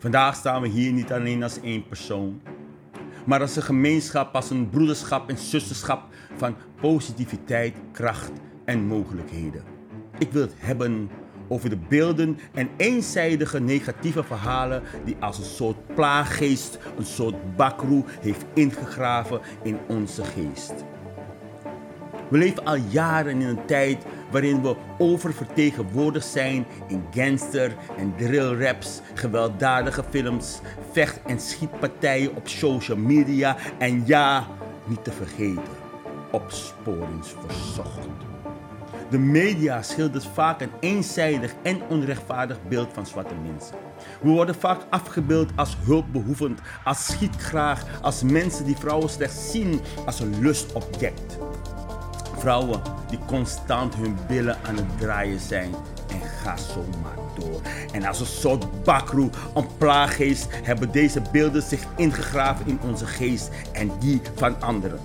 Vandaag staan we hier niet alleen als één persoon, maar als een gemeenschap, als een broederschap en zusterschap van positiviteit, kracht en mogelijkheden. Ik wil het hebben over de beelden en eenzijdige negatieve verhalen die als een soort plaaggeest, een soort bakroe heeft ingegraven in onze geest. We leven al jaren in een tijd waarin we oververtegenwoordigd zijn in gangster- en drillraps, gewelddadige films, vecht- en schietpartijen op social media en ja, niet te vergeten, opsporingsverzocht. De media schildert vaak een eenzijdig en onrechtvaardig beeld van zwarte mensen. We worden vaak afgebeeld als hulpbehoevend, als schietgraag, als mensen die vrouwen slechts zien als een lustobject. Vrouwen die constant hun billen aan het draaien zijn en ga zo maar door. En als een soort bakroe, een plaaggeest, hebben deze beelden zich ingegraven in onze geest en die van anderen.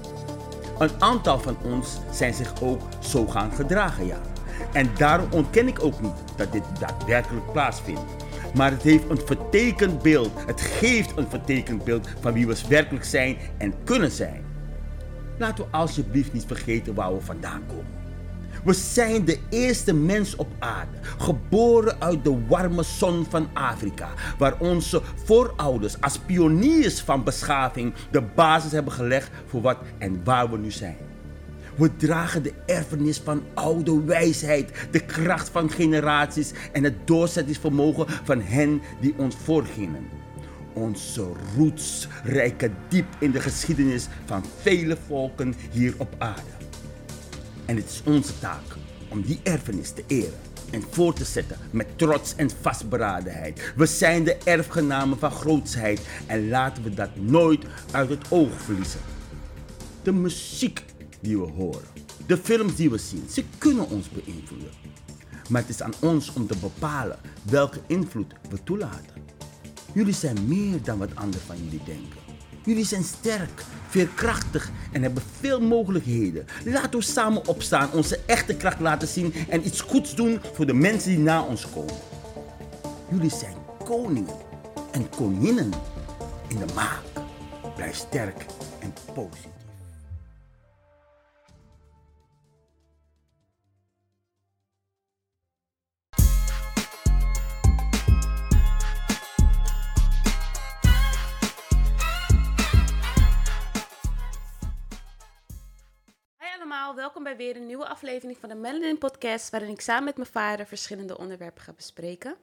Een aantal van ons zijn zich ook zo gaan gedragen, ja. En daarom ontken ik ook niet dat dit daadwerkelijk plaatsvindt. Maar het heeft een vertekend beeld. Het geeft een vertekend beeld van wie we werkelijk zijn en kunnen zijn. Laten we alsjeblieft niet vergeten waar we vandaan komen. We zijn de eerste mens op aarde, geboren uit de warme zon van Afrika, waar onze voorouders als pioniers van beschaving de basis hebben gelegd voor wat en waar we nu zijn. We dragen de erfenis van oude wijsheid, de kracht van generaties en het doorzettingsvermogen van hen die ons voorgingen. Onze roots reiken diep in de geschiedenis van vele volken hier op aarde. En het is onze taak om die erfenis te eren en voor te zetten met trots en vastberadenheid. We zijn de erfgenamen van grootsheid en laten we dat nooit uit het oog verliezen. De muziek die we horen, de films die we zien, ze kunnen ons beïnvloeden. Maar het is aan ons om te bepalen welke invloed we toelaten. Jullie zijn meer dan wat anderen van jullie denken. Jullie zijn sterk, veerkrachtig en hebben veel mogelijkheden. Laten we samen opstaan, onze echte kracht laten zien en iets goeds doen voor de mensen die na ons komen. Jullie zijn koningen en koninginnen in de maak. Blijf sterk en positief. Allemaal, welkom bij weer een nieuwe aflevering van de Melanin Podcast, waarin ik samen met mijn vader verschillende onderwerpen ga bespreken.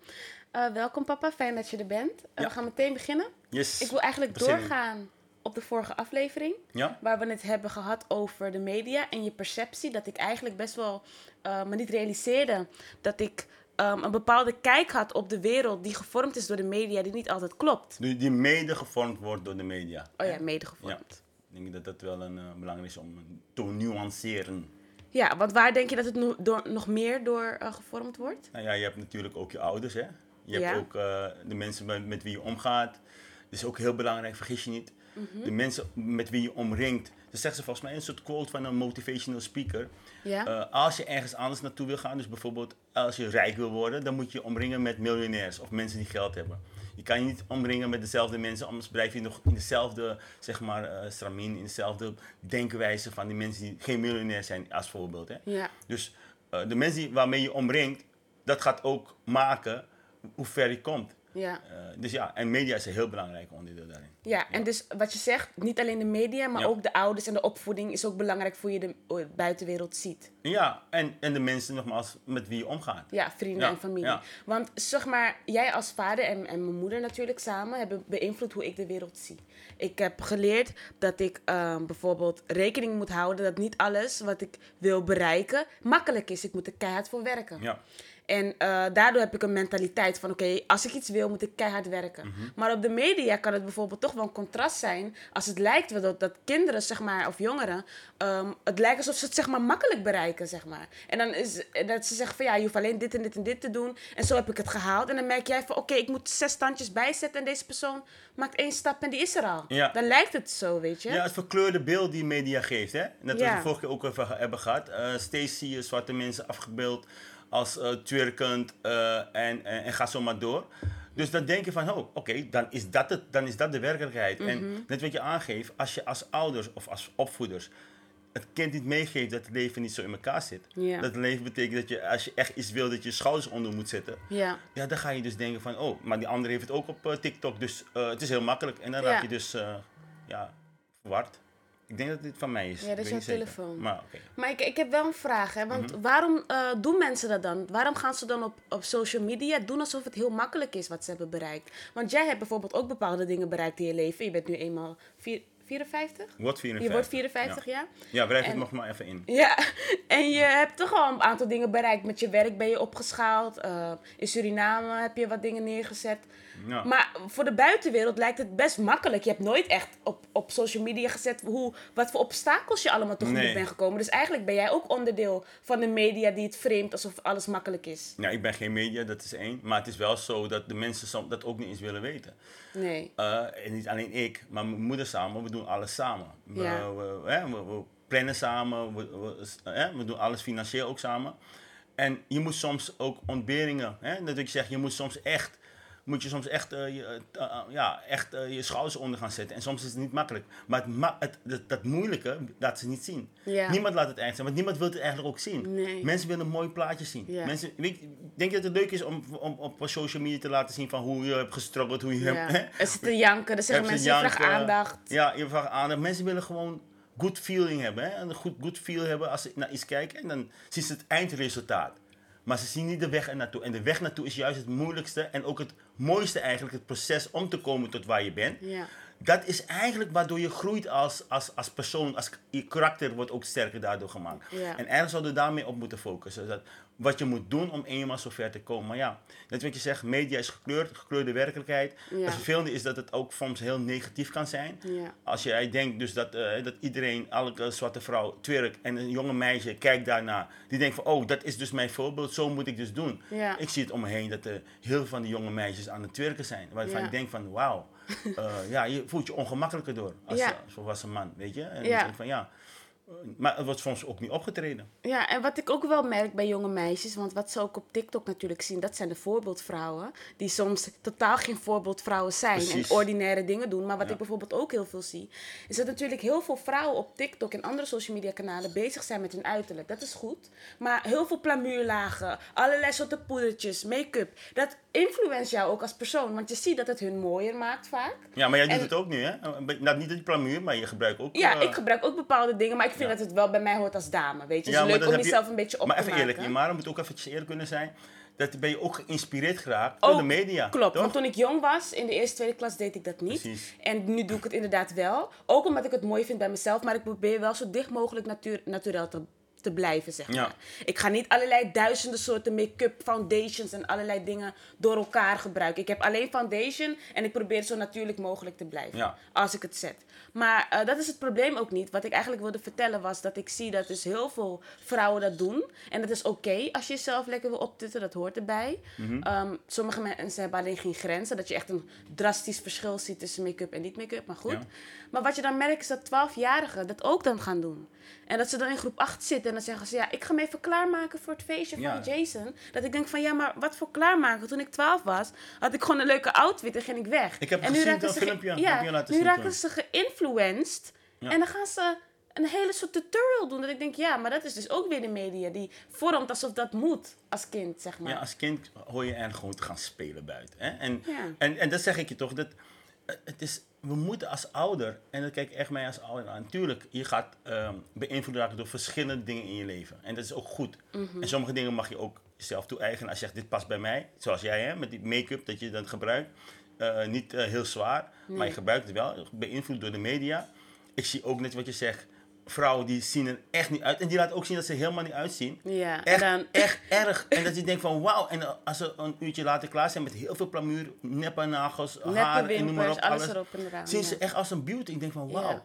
Eh, welkom papa, fijn dat je er bent. Eh, Ja. We gaan meteen beginnen. Yes. Ik wil eigenlijk doorgaan op de vorige aflevering, Ja? waar we het hebben gehad over de media en je perceptie. Dat ik eigenlijk best wel eh, me niet realiseerde dat ik ehm, een bepaalde kijk had op de wereld die gevormd is door de media, die niet altijd klopt. Die die mede gevormd wordt door de media. Oh ja, mede gevormd. Ik denk dat dat wel een, eh, belangrijk is om te nuanceren. Ja, want waar denk je dat het no- door, nog meer door eh, gevormd wordt? Nou ja, je hebt natuurlijk ook je ouders, hè. Je Ja. hebt ook eh, de mensen met, met wie je omgaat. Dat is ook heel belangrijk, vergis je niet. Mhm. De mensen met wie je omringt. Dat zegt ze volgens mij een soort quote van een motivational speaker. Ja? Eh, als je ergens anders naartoe wil gaan, dus bijvoorbeeld als je rijk wil worden, dan moet je omringen met miljonairs of mensen die geld hebben. Je kan je niet omringen met dezelfde mensen, anders blijf je nog in dezelfde, zeg maar, eh stramien, in dezelfde denkwijze van die mensen die geen miljonair zijn, als voorbeeld. Hè? ja. Dus eh, de mensen die, waarmee je omringt, dat gaat ook maken hoe ver je komt. Ja. Eh, dus ja, en media is een heel belangrijk onderdeel daarin. Ja, en dus wat je zegt, niet alleen de media, maar Ja. ook de ouders en de opvoeding is ook belangrijk voor je de eh, buitenwereld ziet. Ja, en, en de mensen nogmaals met wie je omgaat. Ja, vrienden Ja, en familie. Want zeg maar, jij als vader en, en mijn moeder natuurlijk samen hebben beïnvloed hoe ik de wereld zie. Ik heb geleerd dat ik ehm, bijvoorbeeld rekening moet houden dat niet alles wat ik wil bereiken makkelijk is. Ik moet er keihard voor werken. Ja. En eh, daardoor heb ik een mentaliteit van: oké, als ik iets wil, moet ik keihard werken. Mhm. Maar op de media kan het bijvoorbeeld toch wel een contrast zijn. Als het lijkt dat, dat kinderen, zeg maar, of jongeren, ehm, het lijkt alsof ze het zeg maar makkelijk bereiken, zeg maar. En dan is dat ze zeggen van ja, je hoeft alleen dit en dit en dit te doen. En zo heb ik het gehaald. En dan merk jij van oké, ik moet zes standjes bijzetten en deze persoon maakt één stap en die is er al. Ja. Dan lijkt het zo, weet je. Ja, het verkleurde beeld die media geeft. Hè? Dat we Ja. vorige keer ook even hebben gehad. Eh, steeds zie je zwarte mensen afgebeeld als eh twerkend eh, en, en, en ga zo maar door. Dus dan denk je van, oh, oké, dan, is dat het, dan is dat de werkelijkheid. Mhm. En net wat je aangeeft, als je als ouders of als opvoeders het kind niet meegeeft dat het leven niet zo in elkaar zit. Dat het leven betekent dat je, als je echt iets wil, dat je je schouders onder moet zetten. Ja. Ja, dan ga je dus denken van, oh, maar die andere heeft het ook op eh, TikTok, dus het is heel makkelijk. En dan Ja. raak je dus, ja, verward. Ik denk dat dit van mij is. Ja, dat is jouw telefoon. Maar. Maar ik, ik heb wel een vraag, hè? Mhm. want waarom eh, doen mensen dat dan? Waarom gaan ze dan op, op social media doen alsof het heel makkelijk is wat ze hebben bereikt? Want jij hebt bijvoorbeeld ook bepaalde dingen bereikt in je leven. Je bent nu eenmaal vier, 54? Wordt 54. Je wordt 54, ja? Ja, wrijf het En- nog maar even in. Ja, en je hebt toch al een aantal dingen bereikt. Met je werk ben je opgeschaald. eh, in Suriname heb je wat dingen neergezet. Ja. Maar voor de buitenwereld lijkt het best makkelijk. Je hebt nooit echt op, op social media gezet hoe, wat voor obstakels je allemaal tegemoet Nee. bent gekomen. Dus eigenlijk ben jij ook onderdeel van de media die het framet alsof alles makkelijk is. Ja, ik ben geen media, dat is één. Maar het is wel zo dat de mensen dat ook niet eens willen weten. Nee. Eh, en niet alleen ik, maar mijn moeder samen, we doen alles samen. We, Ja. we, hè, we, we plannen samen, we, we, hè, we doen alles financieel ook samen. En je moet soms ook ontberingen, hè, dat ik zeg, je moet soms echt, moet je soms echt, eh, je, eh, eh, ja, echt je schouders onder gaan zetten. En soms is het niet makkelijk. Maar het, ma- het, dat, dat moeilijke laat ze niet zien. Ja. Niemand laat het eigenlijk zien, want niemand wil het eigenlijk ook zien. Nee. Mensen willen een mooi plaatje zien. Ja. Mensen, weet, denk je dat het leuk is om, om op social media te laten zien van hoe je hebt gestruggeld, hoe je Ja. hebt... Er zitten janken, dan zeggen mensen, je vraagt janken. aandacht. Ja, je vraagt aandacht. Mensen willen gewoon good feeling hebben. Hè? Een goed good feel hebben als ze naar iets kijken. En dan zien ze het eindresultaat. Maar ze zien niet de weg er naartoe. En de weg naartoe is juist het moeilijkste en ook het mooiste eigenlijk. Het proces om te komen tot waar je bent. Ja. Dat is eigenlijk waardoor je groeit als, als, als persoon. Als, je karakter wordt ook sterker daardoor gemaakt. Ja. En eigenlijk zouden we daarmee op moeten focussen. Dat wat je moet doen om eenmaal zover te komen. Maar ja, net wat je zegt, media is gekleurd, gekleurde werkelijkheid. Ja. Het vervelende is dat het ook soms heel negatief kan zijn. Ja. Als jij denkt dus dat, eh, dat iedereen, elke zwarte vrouw, twerk en een jonge meisje kijkt daarna. Die denkt van, oh, dat is dus mijn voorbeeld, zo moet ik dus doen. Ja. Ik zie het om me heen dat er heel veel van die jonge meisjes aan het twerken zijn. Waarvan ik denk van, wauw, eh, ja, je voelt je ongemakkelijker door als, als volwassen man, weet je. En denk van, ja, maar het wordt soms ook niet opgetreden. Ja, en wat ik ook wel merk bij jonge meisjes, want wat ze ook op TikTok natuurlijk zien, dat zijn de voorbeeldvrouwen. Die soms totaal geen voorbeeldvrouwen zijn Precies. en ordinaire dingen doen. Maar wat Ja. ik bijvoorbeeld ook heel veel zie, is dat natuurlijk heel veel vrouwen op TikTok en andere social media kanalen bezig zijn met hun uiterlijk. Dat is goed. Maar heel veel plamuurlagen, allerlei soorten poedertjes, make-up, dat influence jou ook als persoon. Want je ziet dat het hun mooier maakt vaak. Ja, maar jij doet En- het ook nu, hè? Nou, niet dat je plamuur, maar je gebruikt ook... Ja, eh, ik gebruik ook bepaalde dingen, maar ik vind dat het wel bij mij hoort als dame. Weet je, het maar is leuk om je- jezelf een beetje op Maar te even maken. eerlijk, Imara moet ook eventjes eerlijk kunnen zijn. Dat ben je ook geïnspireerd geraakt door de media. Klopt, toch? want toen ik jong was, in de eerste, tweede klas, deed ik dat niet. Precies. En nu doe ik het inderdaad wel. Ook omdat ik het mooi vind bij mezelf, maar ik probeer wel zo dicht mogelijk natuur, naturel te, te blijven, zeg Ja. maar. Ik ga niet allerlei duizenden soorten make-up, foundations en allerlei dingen door elkaar gebruiken. Ik heb alleen foundation en ik probeer zo natuurlijk mogelijk te blijven. Ja. Als ik het zet. Maar eh, dat is het probleem ook niet. Wat ik eigenlijk wilde vertellen was dat ik zie dat dus heel veel vrouwen dat doen. En dat is oké als je jezelf lekker wil optutten, dat hoort erbij. Mhm. Ehm, sommige mensen hebben alleen geen grenzen. Dat je echt een drastisch verschil ziet tussen make-up en niet make-up. Maar goed. Ja. Maar wat je dan merkt is dat 12-jarigen dat ook dan gaan doen. En dat ze dan in groep 8 zitten en dan zeggen ze... Ja, ik ga me even klaarmaken voor het feestje Ja. van Jason. Dat ik denk van, ja, maar wat voor klaarmaken? Toen ik 12 was, had ik gewoon een leuke outfit en ging ik weg. Ik heb en gezien, dat filmpje, Ja, laten nu raken ze geïnfluenced. Ja. En dan gaan ze een hele soort tutorial doen. Dat ik denk, ja, maar dat is dus ook weer de media. Die vormt alsof dat moet als kind, zeg maar. Ja, als kind hoor je er gewoon te gaan spelen buiten. Hè? En, Ja. en, en dat zeg ik je toch, dat, eh, het is, we moeten als ouder, en dat kijk ik echt mij als ouder aan, natuurlijk, je gaat ehm, beïnvloed raken door verschillende dingen in je leven. En dat is ook goed. Mhm. En sommige dingen mag je ook jezelf toe-eigenen. Als je zegt, dit past bij mij, zoals jij hè, met die make-up dat je dat gebruikt. Eh, niet eh, heel zwaar, maar je gebruikt het wel, beïnvloed door de media. Ik zie ook net wat je zegt, vrouwen die zien er echt niet uit. En die laten ook zien dat ze helemaal niet uitzien. Ja, Echt, dan- echt erg. En dat je denkt van wauw. En als ze een uurtje later klaar zijn met heel veel plamuur, neppe nagels, Neppe haar en noem maar op. alles erop en eraan, Zien ja. ze echt als een beauty. Ik denk van wauw. Ja.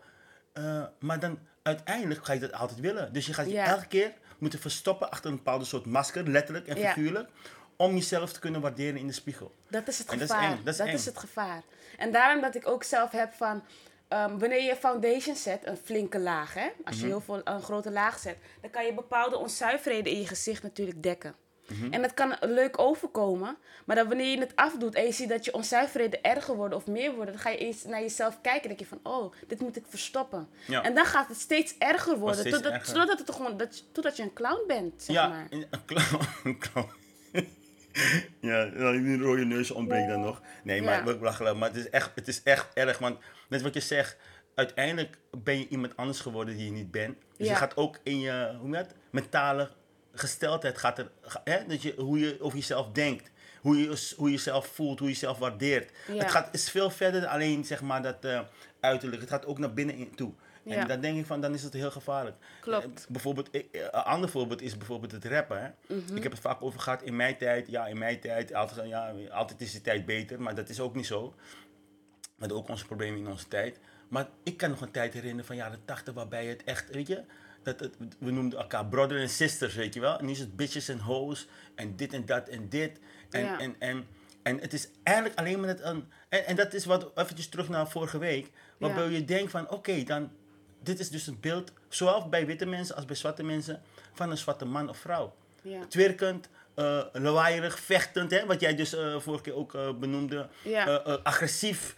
Eh, maar dan uiteindelijk ga je dat altijd willen. Dus je gaat je elke keer moeten verstoppen achter een bepaalde soort masker, letterlijk en figuurlijk. Om jezelf te kunnen waarderen in de spiegel. Dat is het En dat is gevaar. dat is het gevaar. En daarom dat ik ook zelf heb van... ehm, wanneer je foundation zet, een flinke laag, hè? Als Mhm. je heel veel, een grote laag zet, dan kan je bepaalde onzuiverheden in je gezicht natuurlijk dekken. Mhm. En dat kan leuk overkomen, maar dan wanneer je het afdoet en je ziet dat je onzuiverheden erger worden of meer worden, dan ga je eens naar jezelf kijken en denk je van, oh, dit moet ik verstoppen. Ja. En dan gaat het steeds erger worden, steeds totdat, erger. totdat, het gewoon, dat, totdat je een clown bent, zeg ja, maar. een clown. Een clown. Ja, een rode neus ontbreekt dan nog. Nee, maar Ja. lachen. Maar het is, echt, het is echt erg. Want net wat je zegt, uiteindelijk ben je iemand anders geworden die je niet bent. Dus Ja. je gaat ook in je hoe dat? mentale gesteldheid, gaat er, hè? Dat je, hoe je over jezelf denkt. Hoe je, hoe je jezelf voelt, hoe je jezelf waardeert. Ja. Het gaat, is veel verder dan alleen zeg maar, dat eh, uiterlijk. Het gaat ook naar binnen in toe. Ja. En dan denk ik van, dan is het heel gevaarlijk. Klopt. Eh, bijvoorbeeld, ik- eh, een ander voorbeeld is bijvoorbeeld het rappen. Mhm. Ik heb het vaak over gehad in mijn tijd. Ja, in mijn tijd. Altijd, ja, altijd is de tijd beter, maar dat is ook niet zo. We hadden ook onze problemen in onze tijd. Maar ik kan nog een tijd herinneren van jaren 80 waarbij het echt, weet je, dat het, we noemden elkaar brother en sisters, weet je wel. En nu is het bitches en hoes en dit en dat en dit. En, Ja. en, en, en het is eigenlijk alleen maar het een. En, en dat is wat, eventjes terug naar vorige week, waarbij Ja. je denkt van oké, dan, dit is dus een beeld, zowel bij witte mensen als bij zwarte mensen, van een zwarte man of vrouw Ja. twerkend, eh lawaaierig, vechtend, hè, wat jij dus eh, vorige keer ook eh, benoemde. Ja. Agressief,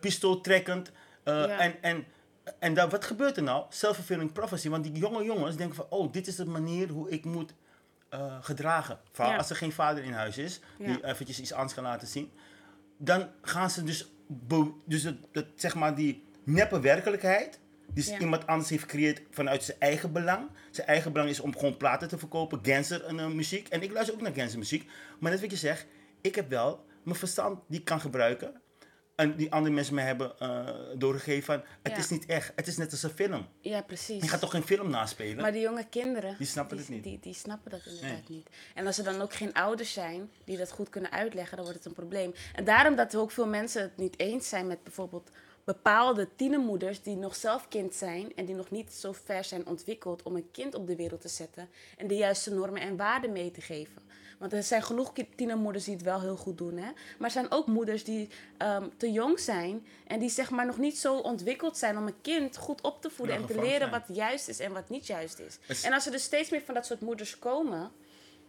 pistooltrekkend. Ja. En, en, en dan, wat gebeurt er nou? Self-fulfilling prophecy. Want die jonge jongens denken van, oh, dit is de manier hoe ik moet gedragen. Vooral als er geen vader in huis is, die eventjes iets anders kan laten zien. Dan gaan ze dus, dus het, zeg maar die neppe werkelijkheid, Ja. iemand anders heeft gecreëerd vanuit zijn eigen belang. Zijn eigen belang is om gewoon platen te verkopen, Genser en eh, muziek. En ik luister ook naar Genser muziek. Maar net wat je zegt, ik heb wel mijn verstand die ik kan gebruiken. En die andere mensen mij hebben eh, doorgegeven van, het Ja. is niet echt. Het is net als een film. Ja, precies. Je gaat toch geen film naspelen? Maar die jonge kinderen, Die snappen het niet. Die, die snappen dat inderdaad niet. En als er dan ook geen ouders zijn die dat goed kunnen uitleggen, dan wordt het een probleem. En daarom dat ook veel mensen het niet eens zijn met bijvoorbeeld bepaalde tienermoeders die nog zelf kind zijn en die nog niet zo ver zijn ontwikkeld om een kind op de wereld te zetten en de juiste normen en waarden mee te geven. Want er zijn genoeg tienermoeders die het wel heel goed doen. Hè? Maar er zijn ook moeders die ehm, te jong zijn en die zeg maar nog niet zo ontwikkeld zijn om een kind goed op te voeden en te leren zijn. wat juist is en wat niet juist is. is- En als er dus steeds meer van dat soort moeders komen,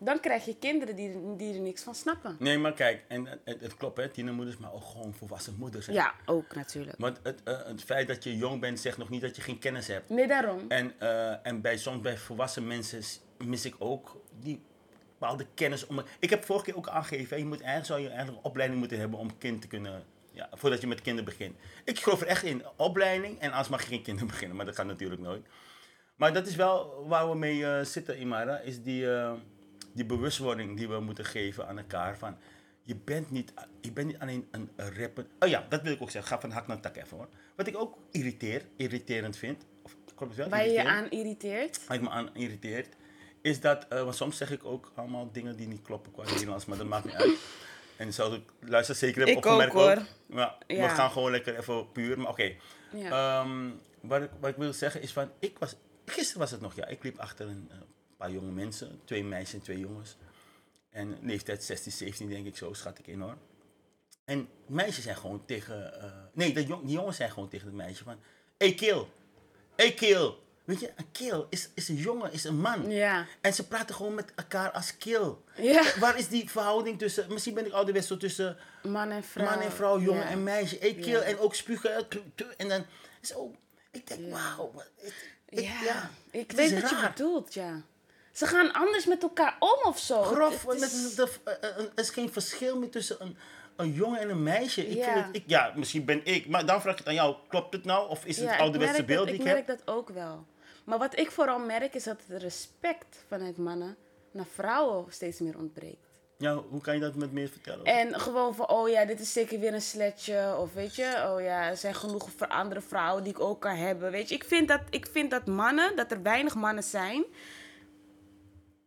dan krijg je kinderen die, er- die er niks van snappen. Nee, maar kijk, en het, het klopt hè, tienermoeders, maar ook gewoon volwassen moeders. hè. Ja, ook natuurlijk. Want het, eh, het feit dat je jong bent, zegt nog niet dat je geen kennis hebt. Nee, daarom. En, eh, en bij, soms bij volwassen mensen mis ik ook die bepaalde kennis. Om, ik heb vorige keer ook aangegeven, je moet, eigenlijk zou je eigenlijk een opleiding moeten hebben om kind te kunnen, ja, voordat je met kinderen begint. Ik geloof er echt in, opleiding en anders mag je geen kinderen beginnen, maar dat gaat natuurlijk nooit. Maar dat is wel waar we mee eh, zitten, Imara, is die, die bewustwording die we moeten geven aan elkaar van... Je bent, niet, je bent niet alleen een rapper. Oh ja, dat wil ik ook zeggen. Ga van hak naar tak even hoor. Wat ik ook irriteer, irriterend vind. Of klopt het wel? Waar je je aan irriteert. Waar ik me aan irriteert, is dat, eh, want soms zeg ik ook allemaal dingen die niet kloppen qua Nederlands, maar dat maakt niet uit. En zoals ik luister zeker heb Ik opgemerkt ook, hoor. Maar we gaan gewoon lekker even puur, maar oké. Ja. Ehm, wat, ik, wat ik wil zeggen is van, ik was, gisteren was het nog, ja, ik liep achter een eh, paar jonge mensen, twee meisjes en twee jongens. En leeftijd 16, 17 denk ik zo, schat ik in hoor. En meisjes zijn gewoon tegen, eh, nee, jong, die jongens zijn gewoon tegen het meisje van, hey kill, hey kill. Weet je, een kill is, is een jongen, is een man. Ja. En ze praten gewoon met elkaar als kill. Ja. Waar is die verhouding tussen, misschien ben ik ouderwets zo tussen Man en vrouw. man en vrouw, jongen Ja. en meisje. Ik kill en ook spugen. eh, En dan zo. Ik denk, wauw. ik- ik- Ja, ik weet wat je raar. bedoelt, ja. Ze gaan anders met elkaar om of zo. Grof, Het is- eh, eh, er is geen verschil meer tussen een, een jongen en een meisje. Ik Ja. vind het, ik, ja, misschien ben ik, maar dan vraag ik het aan jou. Klopt het nou? Of is het ja, het ik ouderwetse beeld dat, die ik ik heb? merk dat ook wel. Maar wat ik vooral merk is dat het respect vanuit mannen naar vrouwen steeds meer ontbreekt. Ja, hoe kan je dat met meer vertellen? En gewoon van, oh ja, dit is zeker weer een sletje. Of weet je, oh ja, er zijn genoeg voor andere vrouwen die ik ook kan hebben. Weet je, ik vind dat, ik vind dat mannen, dat er weinig mannen zijn...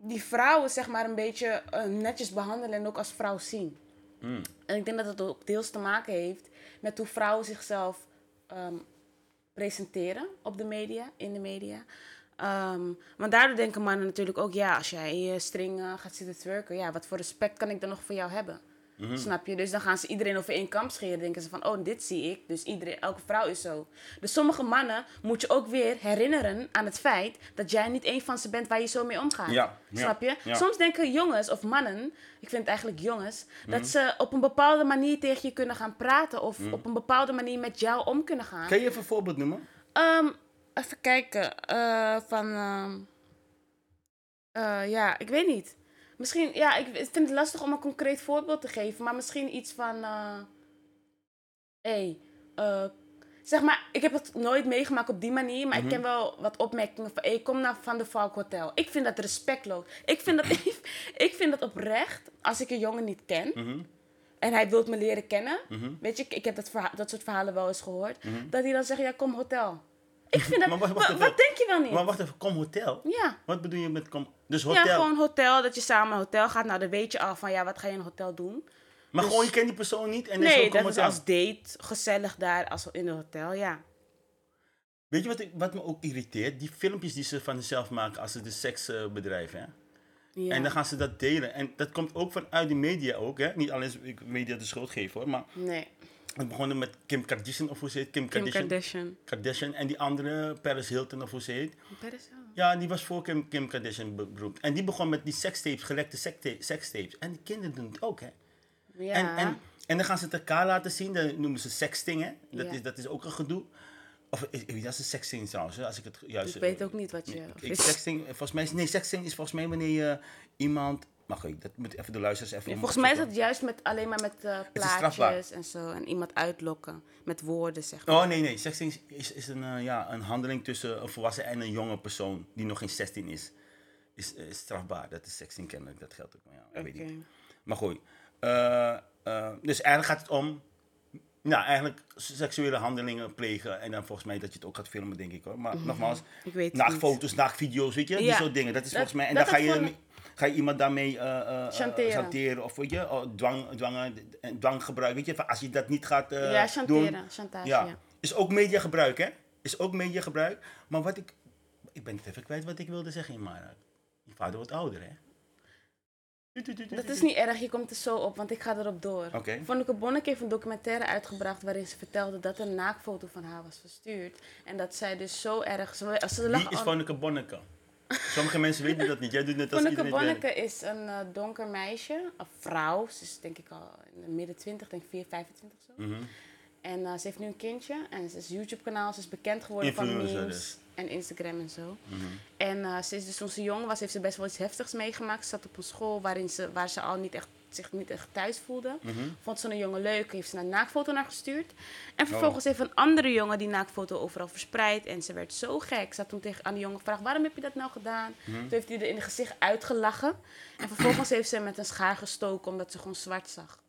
die vrouwen zeg maar een beetje eh, netjes behandelen en ook als vrouw zien. Hmm. En ik denk dat het ook deels te maken heeft met hoe vrouwen zichzelf ehm, presenteren op de media, in de media. Ehm, maar daardoor denken mannen natuurlijk ook, ja, als jij je string eh, gaat zitten twerken, ja, wat voor respect kan ik dan nog voor jou hebben? Mhm. Snap je? Dus dan gaan ze iedereen over één kamp scheren. denken ze van, oh, dit zie ik. Dus iedereen, elke vrouw is zo. Dus sommige mannen moet je ook weer herinneren aan het feit dat jij niet één van ze bent waar je zo mee omgaat. Ja, Snap je? ja. Soms denken jongens of mannen, ik vind het eigenlijk jongens, Mhm. dat ze op een bepaalde manier tegen je kunnen gaan praten of op een bepaalde manier met jou om kunnen gaan. Kan je even een voorbeeld noemen? Ehm, even kijken. eh, van. ehm, eh, ja, ik weet niet. Misschien, ja, ik vind het lastig om een concreet voorbeeld te geven, maar misschien iets van. eh hey, eh, zeg maar, ik heb het nooit meegemaakt op die manier, maar ik ken wel wat opmerkingen van. Hey, kom naar Van de Valk Hotel. Ik vind dat respectloos. Ik vind dat, ik vind dat oprecht, als ik een jongen niet ken. Mhm. En hij wil me leren kennen. Weet je, ik, ik heb dat, dat soort verhalen wel eens gehoord. Dat hij dan zegt, ja, kom hotel. Ik vind dat... Maar wacht- wat denk je wel niet? Maar wacht even, kom hotel? ja. Wat bedoel je met kom? Dus hotel? ja, gewoon hotel. Dat je samen naar hotel gaat. Nou, dan weet je al van, ja, wat ga je in een hotel doen? maar dus- gewoon, je kent die persoon niet en Nee, dat is als date. Gezellig daar, als in een hotel, ja. Weet je wat, ik, wat me ook irriteert? Die filmpjes die ze van zichzelf maken als ze de seksbedrijf, hè? ja. En dan gaan ze dat delen. En dat komt ook vanuit de media ook, hè? Niet alleen ik media de schuld geven, hoor. Maar Nee, het begon met Kim Kardashian, of hoe ze heet? Kim, Kim Kardashian. Kardashian. Kardashian. En die andere, Paris Hilton, of hoe ze heet. Paris, oh. Ja, die was voor Kim, Kim Kardashian be- beroemd. En die begon met die sekstapes, gelekte sekstapes. En die kinderen doen het ook, hè? Ja. En, en, en dan gaan ze het elkaar laten zien. Dat noemen ze sexting, hè? Dat, Ja. is, dat is ook een gedoe. Of eh, eh, dat is een sexting trouwens, als ik het juist... ik weet ook niet wat je... Ik, sexting, eh, volgens mij is, nee, sexting is volgens mij wanneer je iemand... Maar goed, dat moet even de luisteraars even... Ja, volgens mij is dat juist met, alleen maar met eh, is plaatjes en zo. En iemand uitlokken met woorden, zeg maar. Oh nee, nee. Sexting is, is, is een, eh, ja, een handeling tussen een volwassen en een jonge persoon die nog geen 16 is. Is, eh, strafbaar. Dat is sexting kennelijk. Dat geldt ook. maar Ja, weet ik Oké. niet. Maar goed. Dus eigenlijk gaat het om... Nou, eigenlijk seksuele handelingen plegen. En dan volgens mij dat je het ook gaat filmen, denk ik hoor. Maar nogmaals, Ik weet het nachtfoto's, nachtvideo's, weet je? Die Ja. soort dingen. Dat is Dat- volgens mij... En dan ga je, voor- ga je iemand daarmee eh eh, eh, Chanteren. chanteren. Of weet je, oh, dwang, dwangen, en dwanggebruik. Weet je, van als je dat niet gaat eh, ja, doen... chanteren. Chantage, Ja. ja. Is ook mediagebruik, hè? Is ook mediagebruik. Maar wat ik... Ik ben het even kwijt wat ik wilde zeggen, maar... Je vader wordt ouder, hè? Dat is niet erg, je komt er zo op, want ik ga erop door. Oké. Vonneke Bonneke heeft een documentaire uitgebracht waarin ze vertelde dat er een naakfoto van haar was verstuurd. En dat zij dus zo erg... Ze, ze lag Wie is Vonneke Bonneke? Sommige mensen weten dat niet. Jij doet net als Vonneke iedereen. Bonneke is een eh, donker meisje, een vrouw. Ze is denk ik al in de midden 20, denk ik 4, 25 zo. Mhm. En eh, ze heeft nu een kindje en ze is YouTube-kanaal. Ze is bekend geworden van memes dus. en Instagram en zo. Mhm. En eh, ze is dus toen ze jong was, heeft ze best wel iets heftigs meegemaakt. Ze zat op een school waarin ze, waar ze al niet echt, zich niet echt thuis voelde. Mhm. Vond ze een jongen leuk, heeft ze een naakfoto naar gestuurd. Oh. En vervolgens heeft een andere jongen die naakfoto overal verspreid. En ze werd zo gek. Ze had toen tegen aan die jongen gevraagd, waarom heb je dat nou gedaan? Mhm. Toen heeft hij er in het gezicht uitgelachen. En vervolgens heeft ze hem met een schaar gestoken omdat ze gewoon zwart zag.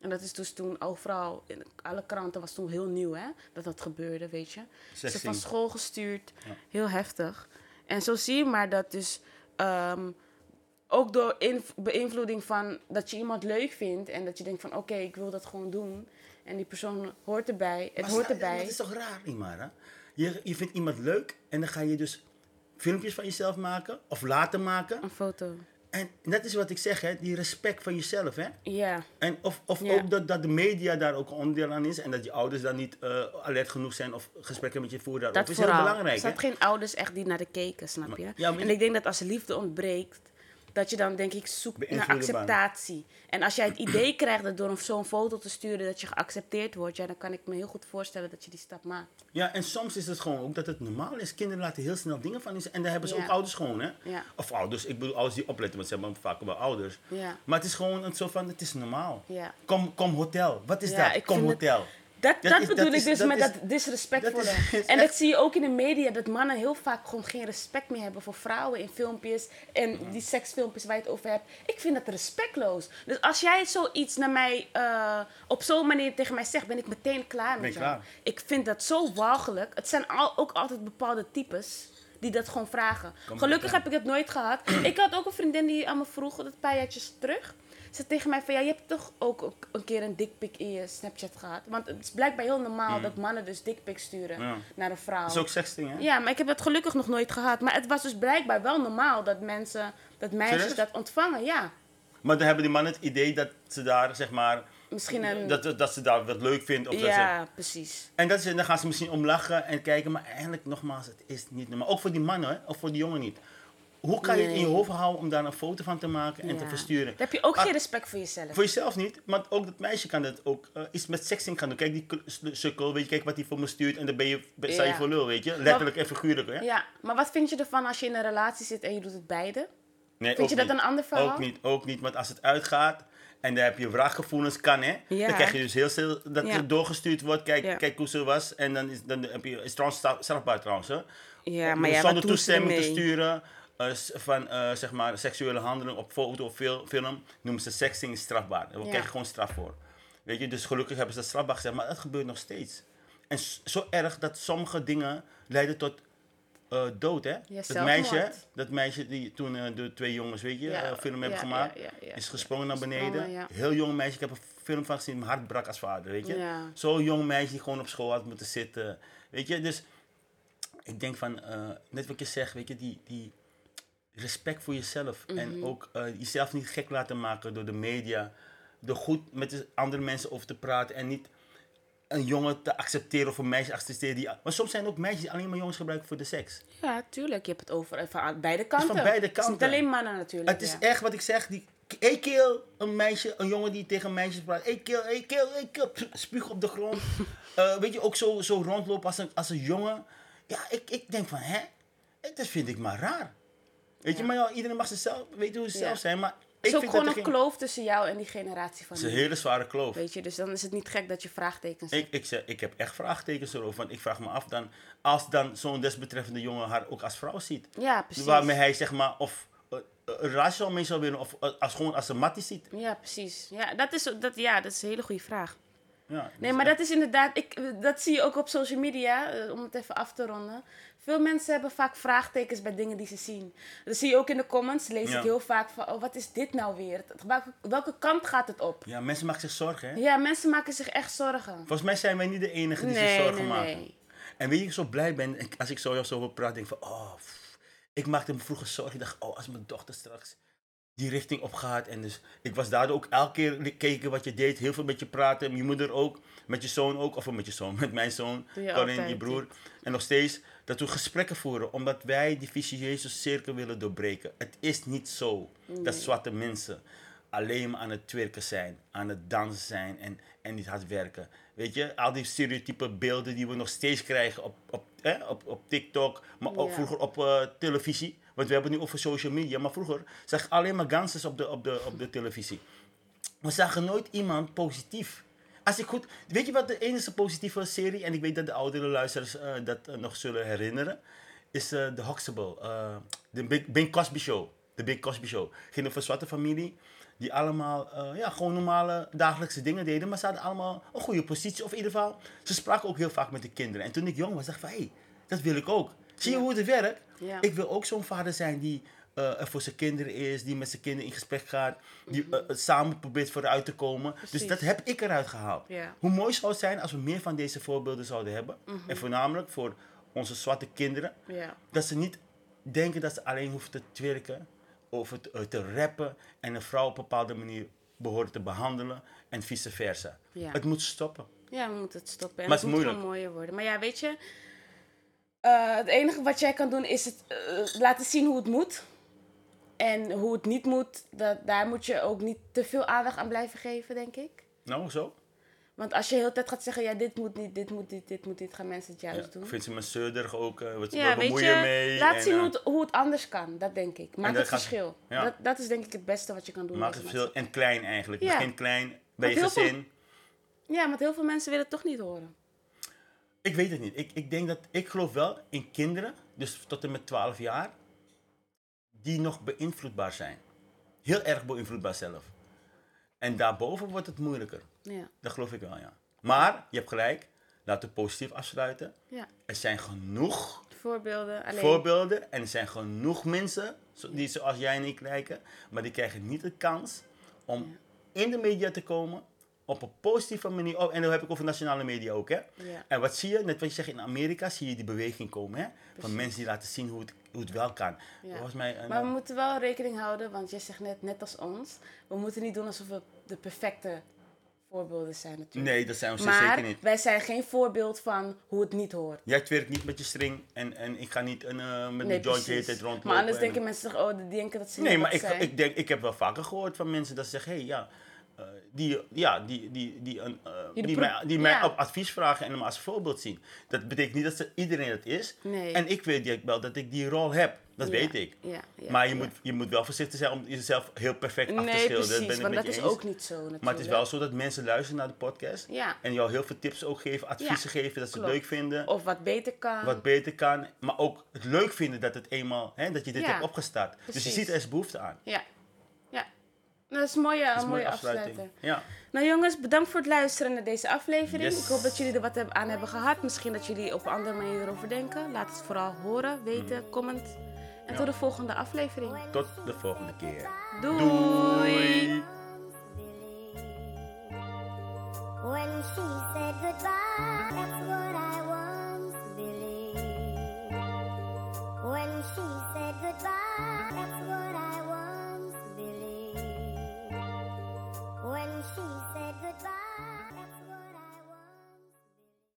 En dat is dus toen overal, in alle kranten was toen heel nieuw hè, dat dat gebeurde, weet je. Ze van school gestuurd, Ja. heel heftig. En zo zie je maar dat dus ehm, ook door beïnvloeding van dat je iemand leuk vindt en dat je denkt van oké, ik wil dat gewoon doen. En die persoon hoort erbij, het Maar hoort erbij. Dat is toch raar, Imara? Je, je vindt iemand leuk en dan ga je dus filmpjes van jezelf maken of laten maken. Een foto. En dat is wat ik zeg, hè, die respect van jezelf. Hè? Ja, En of of Ja. ook dat, dat de media daar ook onderdeel aan is en dat je ouders dan niet eh, alert genoeg zijn of gesprekken met je voeren daarover. dat is heel belangrijk. Er zat geen ouders echt die naar de keken, snap je? ja, maar en ik denk dat als liefde ontbreekt, dat je dan denk ik zoekt naar acceptatie. En als jij het idee krijgt dat door zo'n foto te sturen dat je geaccepteerd wordt, ja, dan kan ik me heel goed voorstellen dat je die stap maakt. Ja, en soms is het gewoon ook dat het normaal is. Kinderen laten heel snel dingen van zich. En daar hebben ze Ja. ook ouders gewoon, hè? Ja. Of ouders, ik bedoel ouders die opletten, want ze hebben vaak wel ouders. Ja. Maar het is gewoon een soort van, het is normaal. Ja. Kom, kom hotel. Wat is dat? Kom het- hotel. Dat, Dat dat, is- bedoel dat ik dus met dat disrespectvolle. en dat zie je ook in de media, dat mannen heel vaak gewoon geen respect meer hebben voor vrouwen in filmpjes. En die seksfilmpjes waar je het over hebt. Ik vind dat respectloos. Dus als jij zoiets naar mij, eh, op zo'n manier tegen mij zegt, ben ik meteen klaar Ben met jou. klaar? Ik vind dat zo walgelijk. Het zijn al, ook altijd bepaalde types die dat gewoon vragen. Kom Gelukkig heb ik dat nooit gehad. ik had ook een vriendin die aan me vroeg, dat een paar jaartjes terug. Ze tegen mij van, ja, je hebt toch ook een keer een dickpic in je Snapchat gehad? Want het is blijkbaar heel normaal dat mannen dus dickpics sturen. Ja. naar een vrouw. Dat is ook sexting, hè? Ja, maar ik heb het gelukkig nog nooit gehad. Maar het was dus blijkbaar wel normaal dat mensen, dat meisjes dat ontvangen. Ja, Maar dan hebben die mannen het idee dat ze daar, zeg maar... misschien een... Dat, dat ze daar wat leuk vindt. Of dat ze, ja, precies. en dat is, dan gaan ze misschien om lachen en kijken. Maar eigenlijk, nogmaals, het is niet normaal. Ook voor die mannen, hè? Of voor die jongen niet. Hoe kan je het in je hoofd houden om daar een foto van te maken en te Ja. versturen? Dan heb je ook Ah, geen respect voor jezelf. Voor jezelf niet, maar ook dat meisje kan dat ook eh, iets met sexting gaan doen. Kijk die sukkel, weet je, kijk wat hij voor me stuurt en dan ben je, ben, sta je Ja. voor lul, weet je. Letterlijk en figuurlijk, hè. Ja, maar wat vind je ervan als je in een relatie zit en je doet het beide? Nee, Vind je dat niet. een ander verhaal? Ook niet, ook niet, want als het uitgaat en dan heb je wraakgevoelens, kan hè. Ja. Dan krijg je dus heel snel dat Ja. het doorgestuurd wordt, kijk, Ja. kijk hoe ze was. En dan is, dan heb je, is trouwens straf- strafbaar trouwens, hè. Ja, maar ja, zonder wat doen ze toestemming te sturen van eh, zeg maar seksuele handeling op foto of fil- film noemen ze sexting strafbaar. Daar Ja. krijg je gewoon straf voor. Weet je, dus gelukkig hebben ze dat strafbaar gezegd, maar dat gebeurt nog steeds. En zo erg dat sommige dingen leiden tot eh, dood, hè? dat meisje, dat meisje die toen eh, de twee jongens, weet je, Ja, eh, film hebben ja, gemaakt, is gesprongen naar beneden. Heel jong meisje, ik heb een film van gezien, mijn hart brak als vader, weet je. Zo'n jong meisje die gewoon op school had moeten zitten, weet je. Dus ik denk van, eh, net wat je zegt, weet je, die, die respect voor jezelf. Mhm. En ook eh, jezelf niet gek laten maken door de media. Door goed met de andere mensen over te praten en niet een jongen te accepteren of een meisje te accepteren. Die, maar soms zijn er ook meisjes die alleen maar jongens gebruiken voor de seks. Ja, tuurlijk. Je hebt het over eh, van beide kanten. van beide Het is niet kanten. alleen mannen natuurlijk. Het is echt wat ik zeg. Die, keer een meisje, een jongen die tegen meisjes praat. Keer, één keer, één keer. pff, Spuug op de grond. Eh, weet je, ook zo, zo rondlopen als een, als een jongen. Ja, ik, ik denk van, hè? Dat vind ik maar raar. Weet je, maar ja, iedereen mag zichzelf, weet hoe ze zelf zijn. Maar Het ik is ook vind gewoon een geen- kloof tussen jou en die generatie van Het is een hele zware kloof. Weet je, dus dan is het niet gek dat je vraagtekens Ik, ik, zeg, ik heb echt vraagtekens erover. Want ik vraag me af dan, als dan zo'n desbetreffende jongen haar ook als vrouw ziet. Ja, precies. Waarmee hij zeg maar, of zou mee zou willen, of eh, als, gewoon als een mattie ziet. Ja, precies. Ja, dat is, dat, ja, dat is een hele goede vraag. Ja, Nee, dus maar echt- dat is inderdaad, ik, dat zie je ook op social media, eh, om het even af te ronden. Veel mensen hebben vaak vraagtekens bij dingen die ze zien. Dat zie je ook in de comments, lees Ja. ik heel vaak van, oh, wat is dit nou weer? Welke, welke kant gaat het op? Ja, mensen maken zich zorgen, hè? Ja, mensen maken zich echt zorgen. Volgens mij zijn wij niet de enige die zich zorgen nee, maken. nee. En weet je, ik zo blij ben, als ik zo, zo praten, denk ik van, oh, pff. ik maakte me vroeger zorgen. Ik dacht, oh, als mijn dochter straks die richting op gaat. En dus, ik was daardoor ook elke keer kijken wat je deed, heel veel met je praten, met je moeder ook, met je zoon ook, of met je zoon, met mijn zoon, altijd, je broer. En nog steeds, dat we gesprekken voeren, omdat wij die vicieuze cirkel willen doorbreken. Het is niet zo dat zwarte mensen alleen maar aan het twerken zijn, aan het dansen zijn en, en niet hard werken. Weet je, al die stereotype beelden die we nog steeds krijgen op, op, hè, op, op TikTok, maar ook Ja. vroeger op eh, televisie. Want we hebben het nu over social media, maar vroeger zag je alleen maar op de, op de, op de televisie. We zagen nooit iemand positief. Als ik goed, weet je wat de enige positieve serie, en ik weet dat de oudere luisteraars eh, dat eh, nog zullen herinneren, is eh The Huxtable, eh, de Big, Cosby Show. De Big Cosby Show. Ging over een zwarte familie die allemaal ja, gewoon normale dagelijkse dingen deden, maar ze hadden allemaal een goede positie. Of in ieder geval, ze spraken ook heel vaak met de kinderen. En toen ik jong was, dacht ik van, hé, hey, dat wil ik ook. Zie je Ja. hoe het werkt? Ja. Ik wil ook zo'n vader zijn die eh, er voor zijn kinderen is, die met zijn kinderen in gesprek gaat, die eh, samen probeert vooruit te komen. Dus Mhm. Dat heb ik eruit gehaald. Mhm. Hoe mooi zou het zijn als we meer van deze voorbeelden zouden hebben. En voornamelijk voor onze zwarte kinderen. Dat ze niet denken dat ze alleen hoeven te twerken of het, eh, te rappen en een vrouw op een bepaalde manier behoren te behandelen en vice versa. Het moet stoppen. Ja, we moeten het stoppen. En Maar het moet moeilijk. mooier worden. Maar ja, weet je, eh, het enige wat jij kan doen is het eh, laten zien hoe het moet. En hoe het niet moet, dat, daar moet je ook niet te veel aandacht aan blijven geven, denk ik. Nou, zo. Want als je de hele tijd gaat zeggen, ja, dit moet niet, dit moet niet, dit moet niet, gaan mensen het Ja, juist doen. ik vind ze me zeurderig ook. eh wat Ja, bemoeien je, mee. laat en, zien eh, hoe het, hoe het anders kan, dat denk ik. Maak het gaat- verschil. ja. Dat, dat is denk ik het beste wat je kan doen. Maak het veel en klein eigenlijk. Ja. Begin klein bij je heel veel- gezin. Ja, want heel veel mensen willen het toch niet horen. Ik weet het niet. Ik, ik denk dat, ik geloof wel in kinderen, dus tot en met 12 jaar, die nog beïnvloedbaar zijn. Heel erg beïnvloedbaar zelf. En daarboven wordt het moeilijker. Ja. Dat geloof ik wel, ja. Maar, je hebt gelijk, laten we positief afsluiten. ja. Er zijn genoeg Voorbeelden. Alleen. voorbeelden en er zijn genoeg mensen die zoals jij en ik lijken, maar die krijgen niet de kans om in de media te komen op een positieve manier. Oh, en dan heb ik over nationale media ook, hè. Ja. En wat zie je? Net wat je zegt, in Amerika zie je die beweging komen, hè. Van mensen die laten zien hoe het, hoe het wel kan. Ja. Volgens mij... een- Maar we moeten wel rekening houden, want jij zegt net, net als ons, we moeten niet doen alsof we de perfecte voorbeelden zijn natuurlijk. nee, dat zijn we maar zeker niet. wij zijn geen voorbeeld van hoe het niet hoort. Jij werkt niet met je string en, en ik ga niet een, eh, met Nee, een joint de hele precies. tijd rondlopen. Maar anders en- denken mensen toch, oh, die denken dat ze Nee, net maar ik, zijn. ik, denk, ik heb wel vaker gehoord van mensen dat ze zeggen: hé, hey, ja, eh, die, ja, die, die, die, een, eh, Die die, mij, die mij op advies vragen en hem als voorbeeld zien. Dat betekent niet dat ze, iedereen het is. Nee. En ik weet wel dat ik die rol heb. Dat Ja, weet ik. Ja, maar je, moet, je moet wel voorzichtig zijn om jezelf heel perfect af te Nee, schilderen. precies, ben ik want dat is eens. ook niet zo natuurlijk. Maar het is wel zo dat mensen luisteren naar de podcast. Ja. En jou heel veel tips ook geven, adviezen geven, dat ze klopt. het leuk vinden. Of wat beter kan. Wat beter kan. Maar ook het leuk vinden dat het eenmaal, hè, dat je dit hebt opgestart. Dus je precies. ziet er is behoefte aan. Ja. Nou, eh, dat is een mooie, mooie, afsluiting. Ja. Nou jongens, bedankt voor het luisteren naar deze aflevering. Ik hoop dat jullie er wat aan hebben gehad. Misschien dat jullie op een andere manier erover denken. Laat het vooral horen, weten, mm. comment. En tot de volgende aflevering. Tot de volgende keer. Doei. When she goodbye, that's what I once believed. When she said goodbye.